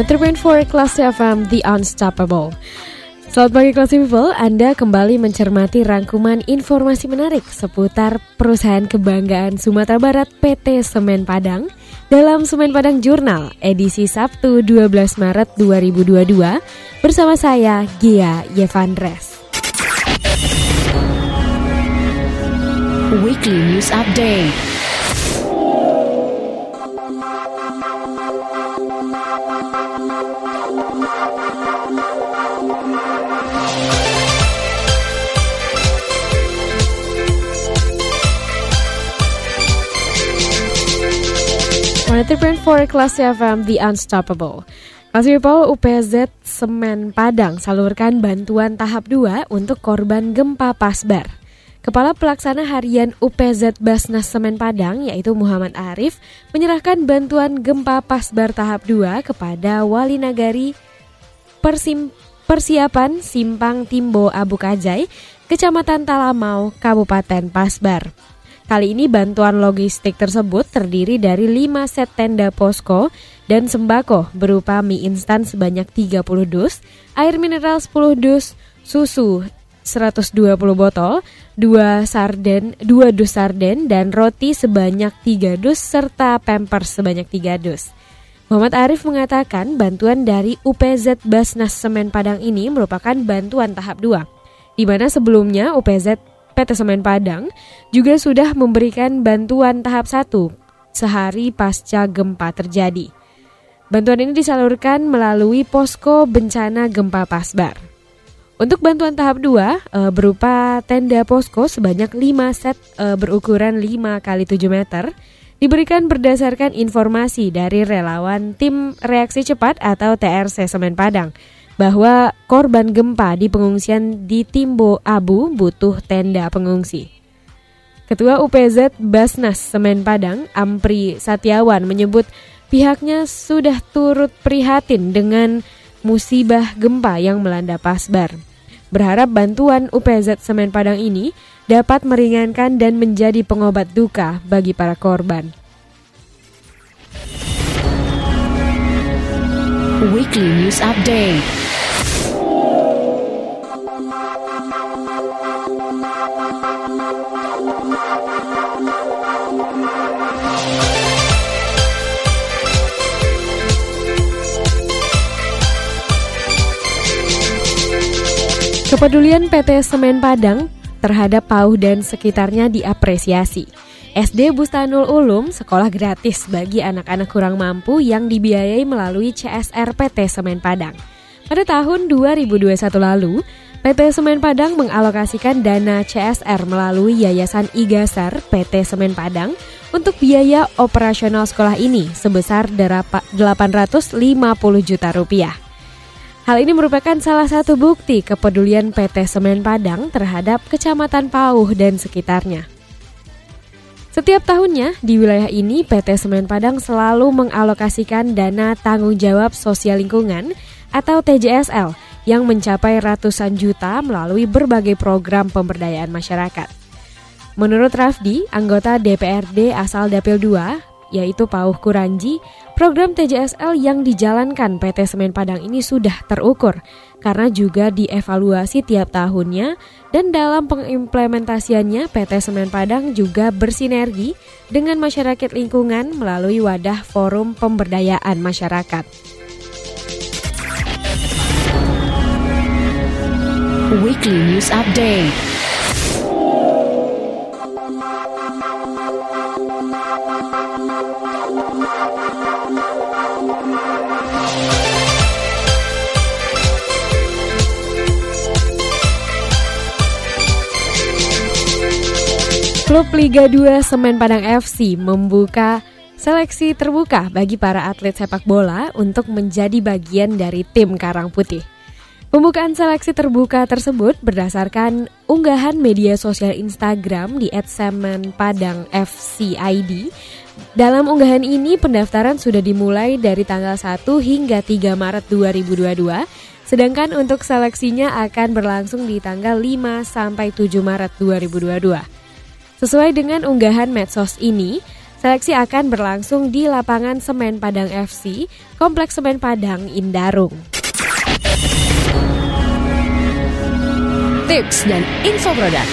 3.4 Kelas FM The Unstoppable Selamat pagi Classy People, Anda kembali mencermati rangkuman informasi menarik seputar perusahaan kebanggaan Sumatera Barat PT Semen Padang dalam Semen Padang Jurnal edisi Sabtu 12 Maret 2022 bersama saya Gia Yevandres. Weekly News Update. For Kelas FM The Unstoppable. People UPZ Semen Padang salurkan bantuan tahap 2 untuk korban gempa Pasbar. Kepala Pelaksana Harian UPZ Basnas Semen Padang yaitu Muhammad Arif menyerahkan bantuan gempa Pasbar tahap 2 kepada Wali Nagari Persim Persiapan Simpang Timbo Abu Kajai, Kecamatan Talamau, Kabupaten Pasbar. Kali ini bantuan logistik tersebut terdiri dari 5 set tenda posko dan sembako berupa mie instan sebanyak 30 dus, air mineral 10 dus, susu 120 botol, 2 sarden, 2 dus sarden dan roti sebanyak 3 dus serta pampers sebanyak 3 dus. Muhammad Arif mengatakan bantuan dari UPZ Basnas Semen Padang ini merupakan bantuan tahap 2 di mana sebelumnya UPZ PT Semen Padang juga sudah memberikan bantuan tahap 1 sehari pasca gempa terjadi. Bantuan ini disalurkan melalui posko bencana gempa Pasbar. Untuk bantuan tahap 2 e, berupa tenda posko sebanyak 5 set e, berukuran 5 kali 7 meter diberikan berdasarkan informasi dari relawan tim reaksi cepat atau TRC Semen Padang bahwa korban gempa di pengungsian di Timbo Abu butuh tenda pengungsi. Ketua UPZ Basnas Semen Padang, Ampri Satiawan menyebut pihaknya sudah turut prihatin dengan musibah gempa yang melanda Pasbar. Berharap bantuan UPZ Semen Padang ini dapat meringankan dan menjadi pengobat duka bagi para korban. Weekly News Update. Kepedulian PT Semen Padang terhadap Pauh dan sekitarnya diapresiasi. SD Bustanul Ulum sekolah gratis bagi anak-anak kurang mampu yang dibiayai melalui CSR PT Semen Padang. Pada tahun 2021 lalu, PT Semen Padang mengalokasikan dana CSR melalui Yayasan Igasar PT Semen Padang untuk biaya operasional sekolah ini sebesar 850 juta rupiah. Hal ini merupakan salah satu bukti kepedulian PT Semen Padang terhadap Kecamatan Pauh dan sekitarnya. Setiap tahunnya di wilayah ini PT Semen Padang selalu mengalokasikan dana tanggung jawab sosial lingkungan atau TJSL yang mencapai ratusan juta melalui berbagai program pemberdayaan masyarakat. Menurut Rafdi, anggota DPRD asal Dapil 2, yaitu Pauh Kuranji, program TJSL yang dijalankan PT Semen Padang ini sudah terukur karena juga dievaluasi tiap tahunnya dan dalam pengimplementasiannya PT Semen Padang juga bersinergi dengan masyarakat lingkungan melalui wadah forum pemberdayaan masyarakat. Weekly News Update Klub Liga 2 Semen Padang FC membuka seleksi terbuka bagi para atlet sepak bola untuk menjadi bagian dari tim Karang Putih. Pembukaan seleksi terbuka tersebut berdasarkan unggahan media sosial Instagram di @semenpadangfcid. Dalam unggahan ini pendaftaran sudah dimulai dari tanggal 1 hingga 3 Maret 2022, sedangkan untuk seleksinya akan berlangsung di tanggal 5 sampai 7 Maret 2022. Sesuai dengan unggahan medsos ini, seleksi akan berlangsung di lapangan Semen Padang FC, Kompleks Semen Padang, Indarung. Tips dan info produk.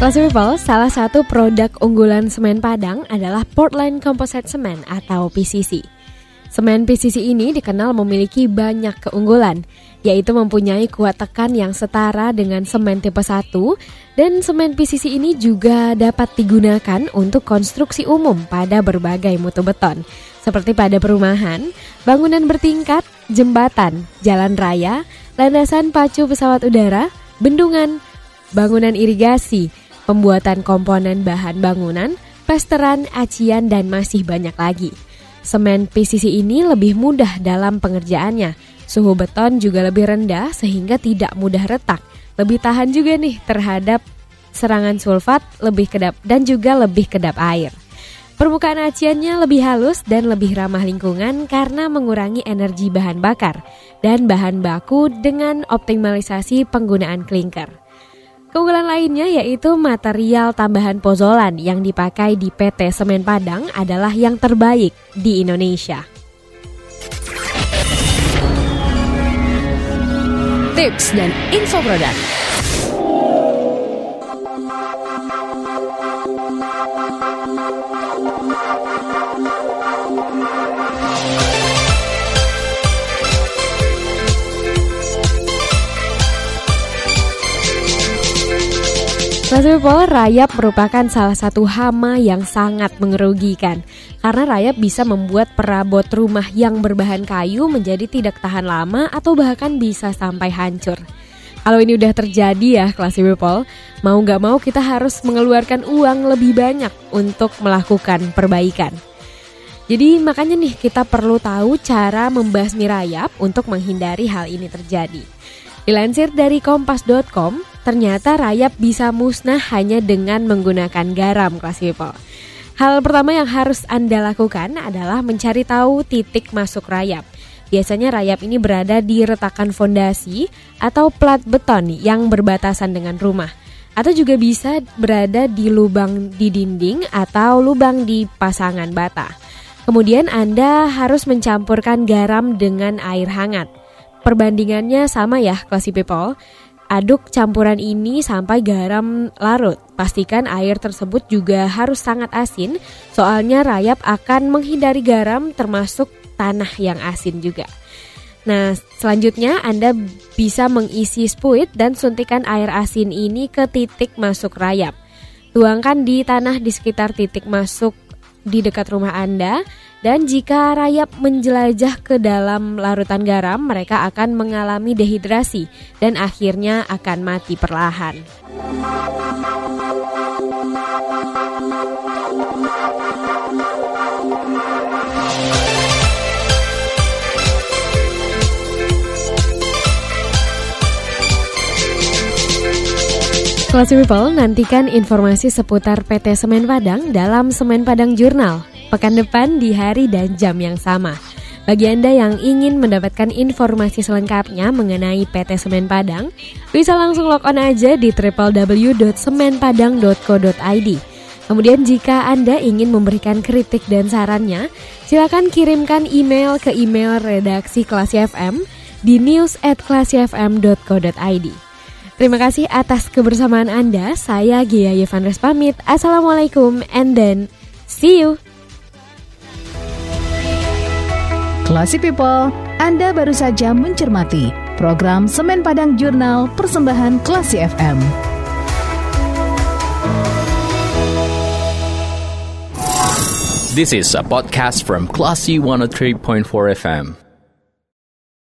Kelas People, salah satu produk unggulan semen Padang adalah Portland Composite Cement atau PCC. Semen PCC ini dikenal memiliki banyak keunggulan, yaitu mempunyai kuat tekan yang setara dengan semen tipe 1 dan semen PCC ini juga dapat digunakan untuk konstruksi umum pada berbagai mutu beton seperti pada perumahan, bangunan bertingkat, jembatan, jalan raya, landasan pacu pesawat udara, bendungan, bangunan irigasi, pembuatan komponen bahan bangunan, pesteran, acian, dan masih banyak lagi. Semen PCC ini lebih mudah dalam pengerjaannya, Suhu beton juga lebih rendah sehingga tidak mudah retak. Lebih tahan juga nih terhadap serangan sulfat lebih kedap dan juga lebih kedap air. Permukaan aciannya lebih halus dan lebih ramah lingkungan karena mengurangi energi bahan bakar dan bahan baku dengan optimalisasi penggunaan klinker. Keunggulan lainnya yaitu material tambahan pozolan yang dipakai di PT Semen Padang adalah yang terbaik di Indonesia. tips dan info produk. Kelas People, rayap merupakan salah satu hama yang sangat mengerugikan karena rayap bisa membuat perabot rumah yang berbahan kayu menjadi tidak tahan lama atau bahkan bisa sampai hancur. Kalau ini udah terjadi ya kelas People, mau nggak mau kita harus mengeluarkan uang lebih banyak untuk melakukan perbaikan. Jadi makanya nih kita perlu tahu cara membasmi rayap untuk menghindari hal ini terjadi. Dilansir dari kompas.com, ternyata rayap bisa musnah hanya dengan menggunakan garam kelas people. Hal pertama yang harus Anda lakukan adalah mencari tahu titik masuk rayap. Biasanya rayap ini berada di retakan fondasi atau plat beton yang berbatasan dengan rumah. Atau juga bisa berada di lubang di dinding atau lubang di pasangan bata. Kemudian Anda harus mencampurkan garam dengan air hangat. Perbandingannya sama ya, classy people. Aduk campuran ini sampai garam larut. Pastikan air tersebut juga harus sangat asin, soalnya rayap akan menghindari garam termasuk tanah yang asin juga. Nah, selanjutnya Anda bisa mengisi spuit dan suntikan air asin ini ke titik masuk rayap. Tuangkan di tanah di sekitar titik masuk di dekat rumah Anda dan jika rayap menjelajah ke dalam larutan garam, mereka akan mengalami dehidrasi dan akhirnya akan mati perlahan. Classy People, nantikan informasi seputar PT Semen Padang dalam Semen Padang Jurnal pekan depan di hari dan jam yang sama. Bagi Anda yang ingin mendapatkan informasi selengkapnya mengenai PT Semen Padang, bisa langsung log on aja di www.semenpadang.co.id. Kemudian jika Anda ingin memberikan kritik dan sarannya, silakan kirimkan email ke email redaksi Klasi FM di news at klasyfm.co.id. Terima kasih atas kebersamaan Anda. Saya Gia Yevan pamit. Assalamualaikum and then see you. Classy People, Anda baru saja mencermati program Semen Padang Jurnal Persembahan Classy FM. This is a podcast from Classy 103.4 FM.